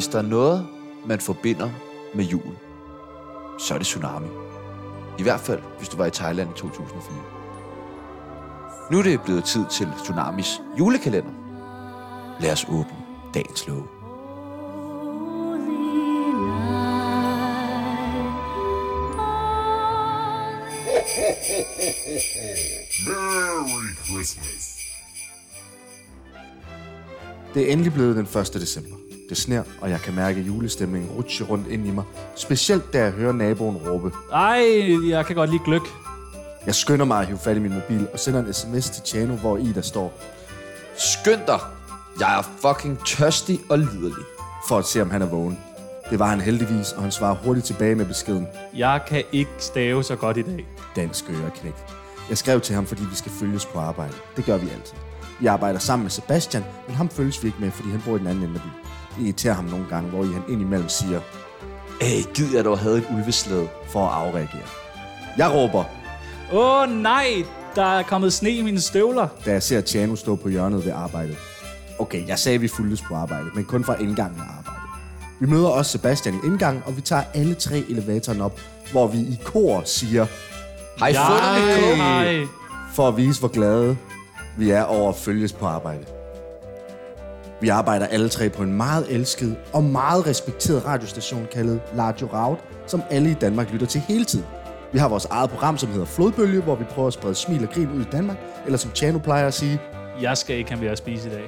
Hvis der er noget, man forbinder med jul, så er det tsunami. I hvert fald, hvis du var i Thailand i 2004. Nu er det blevet tid til Tsunamis julekalender. Lad os åbne dagens låge. Merry Christmas. Det er endelig blevet den 1. december. Det sner, og jeg kan mærke julestemningen rutsche rundt ind i mig. Specielt da jeg hører naboen råbe. Ej, jeg kan godt lide gløk. Jeg skynder mig at hive fat i min mobil og sender en sms til Chano, hvor i der står, Skynd dig! Jeg er fucking tørstig og liderlig. for at se om han er vågen. Det var han heldigvis, og han svarer hurtigt tilbage med beskeden. Jeg kan ikke stave så godt i dag. Dansk øreknæk. Jeg skrev til ham, fordi vi skal følges på arbejde. Det gør vi altid. Vi arbejder sammen med Sebastian, men ham følges vi ikke med, fordi han bor i den anden ende af byen. Det irriterer ham nogle gange, hvor I han indimellem siger, Æh, gid jeg dog havde et ulveslæde. for at afreagere. Jeg råber, Åh oh, nej, der er kommet sne i mine støvler. da jeg ser Tjano stå på hjørnet ved arbejdet. Okay, jeg sagde, at vi fulgtes på arbejde, men kun fra indgangen af arbejdet. Vi møder også Sebastian i indgangen, og vi tager alle tre elevatoren op, hvor vi i kor siger, I fundet kode? Nej. for at vise, hvor glade vi er over at følges på arbejde. Vi arbejder alle tre på en meget elsket og meget respekteret radiostation kaldet Radio Raut, som alle i Danmark lytter til hele tiden. Vi har vores eget program, som hedder Flodbølge, hvor vi prøver at sprede smil og grin ud i Danmark, eller som Chano plejer at sige, Jeg skal ikke have mere at spise i dag.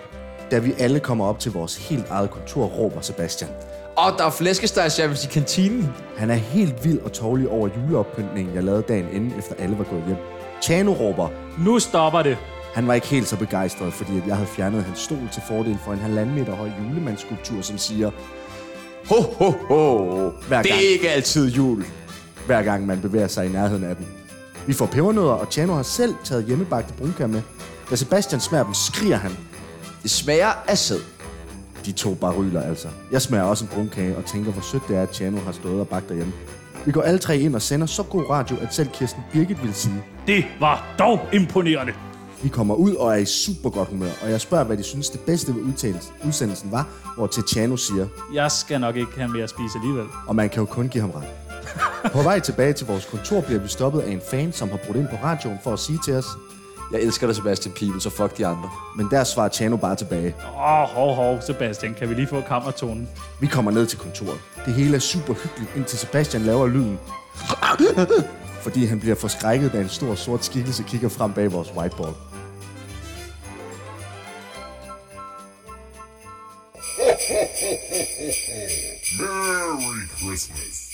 da vi alle kommer op til vores helt eget kontor, råber Sebastian. Og der er flæskestegsservice i kantinen. Han er helt vild og tårlig over juleoppyntningen, jeg lavede dagen inden, efter alle var gået hjem. Chano råber, Nu stopper det. Han var ikke helt så begejstret, fordi jeg havde fjernet hans stol til fordel for en halvanden meter høj julemandsskulptur, som siger, Ho, ho, ho. Hver Det gang. er ikke altid jul. hver gang man bevæger sig i nærheden af den. Vi får pebernødder, og Chano har selv taget hjemmebagte brunkær med. Da Sebastian smager dem, skriger han. Det smager af sæd. De to bare ryler altså. Jeg smager også en brunkage og tænker, hvor sødt det er, at Chano har stået og bagt derhjemme. Vi går alle tre ind og sender så god radio, at selv Kirsten Birgit vil sige, Det var dog imponerende. Vi kommer ud og er i super godt humør, og jeg spørger, hvad de synes det bedste ved udtalelsen- udsendelsen var, hvor Tiziano siger, Jeg skal nok ikke have mere at spise alligevel. og man kan jo kun give ham ret. På vej tilbage til vores kontor bliver vi stoppet af en fan, som har brudt ind på radioen for at sige til os, Jeg elsker dig, Sebastian Pibel, så fuck de andre. men der svarer Chano bare tilbage. Åh, oh, hov, hov, Sebastian, kan vi lige få kammertonen? Vi kommer ned til kontoret. Det hele er super hyggeligt, indtil Sebastian laver lyden. Fordi han bliver forskrækket, da en stor sort skikkelse kigger frem bag vores whiteboard. Merry Christmas.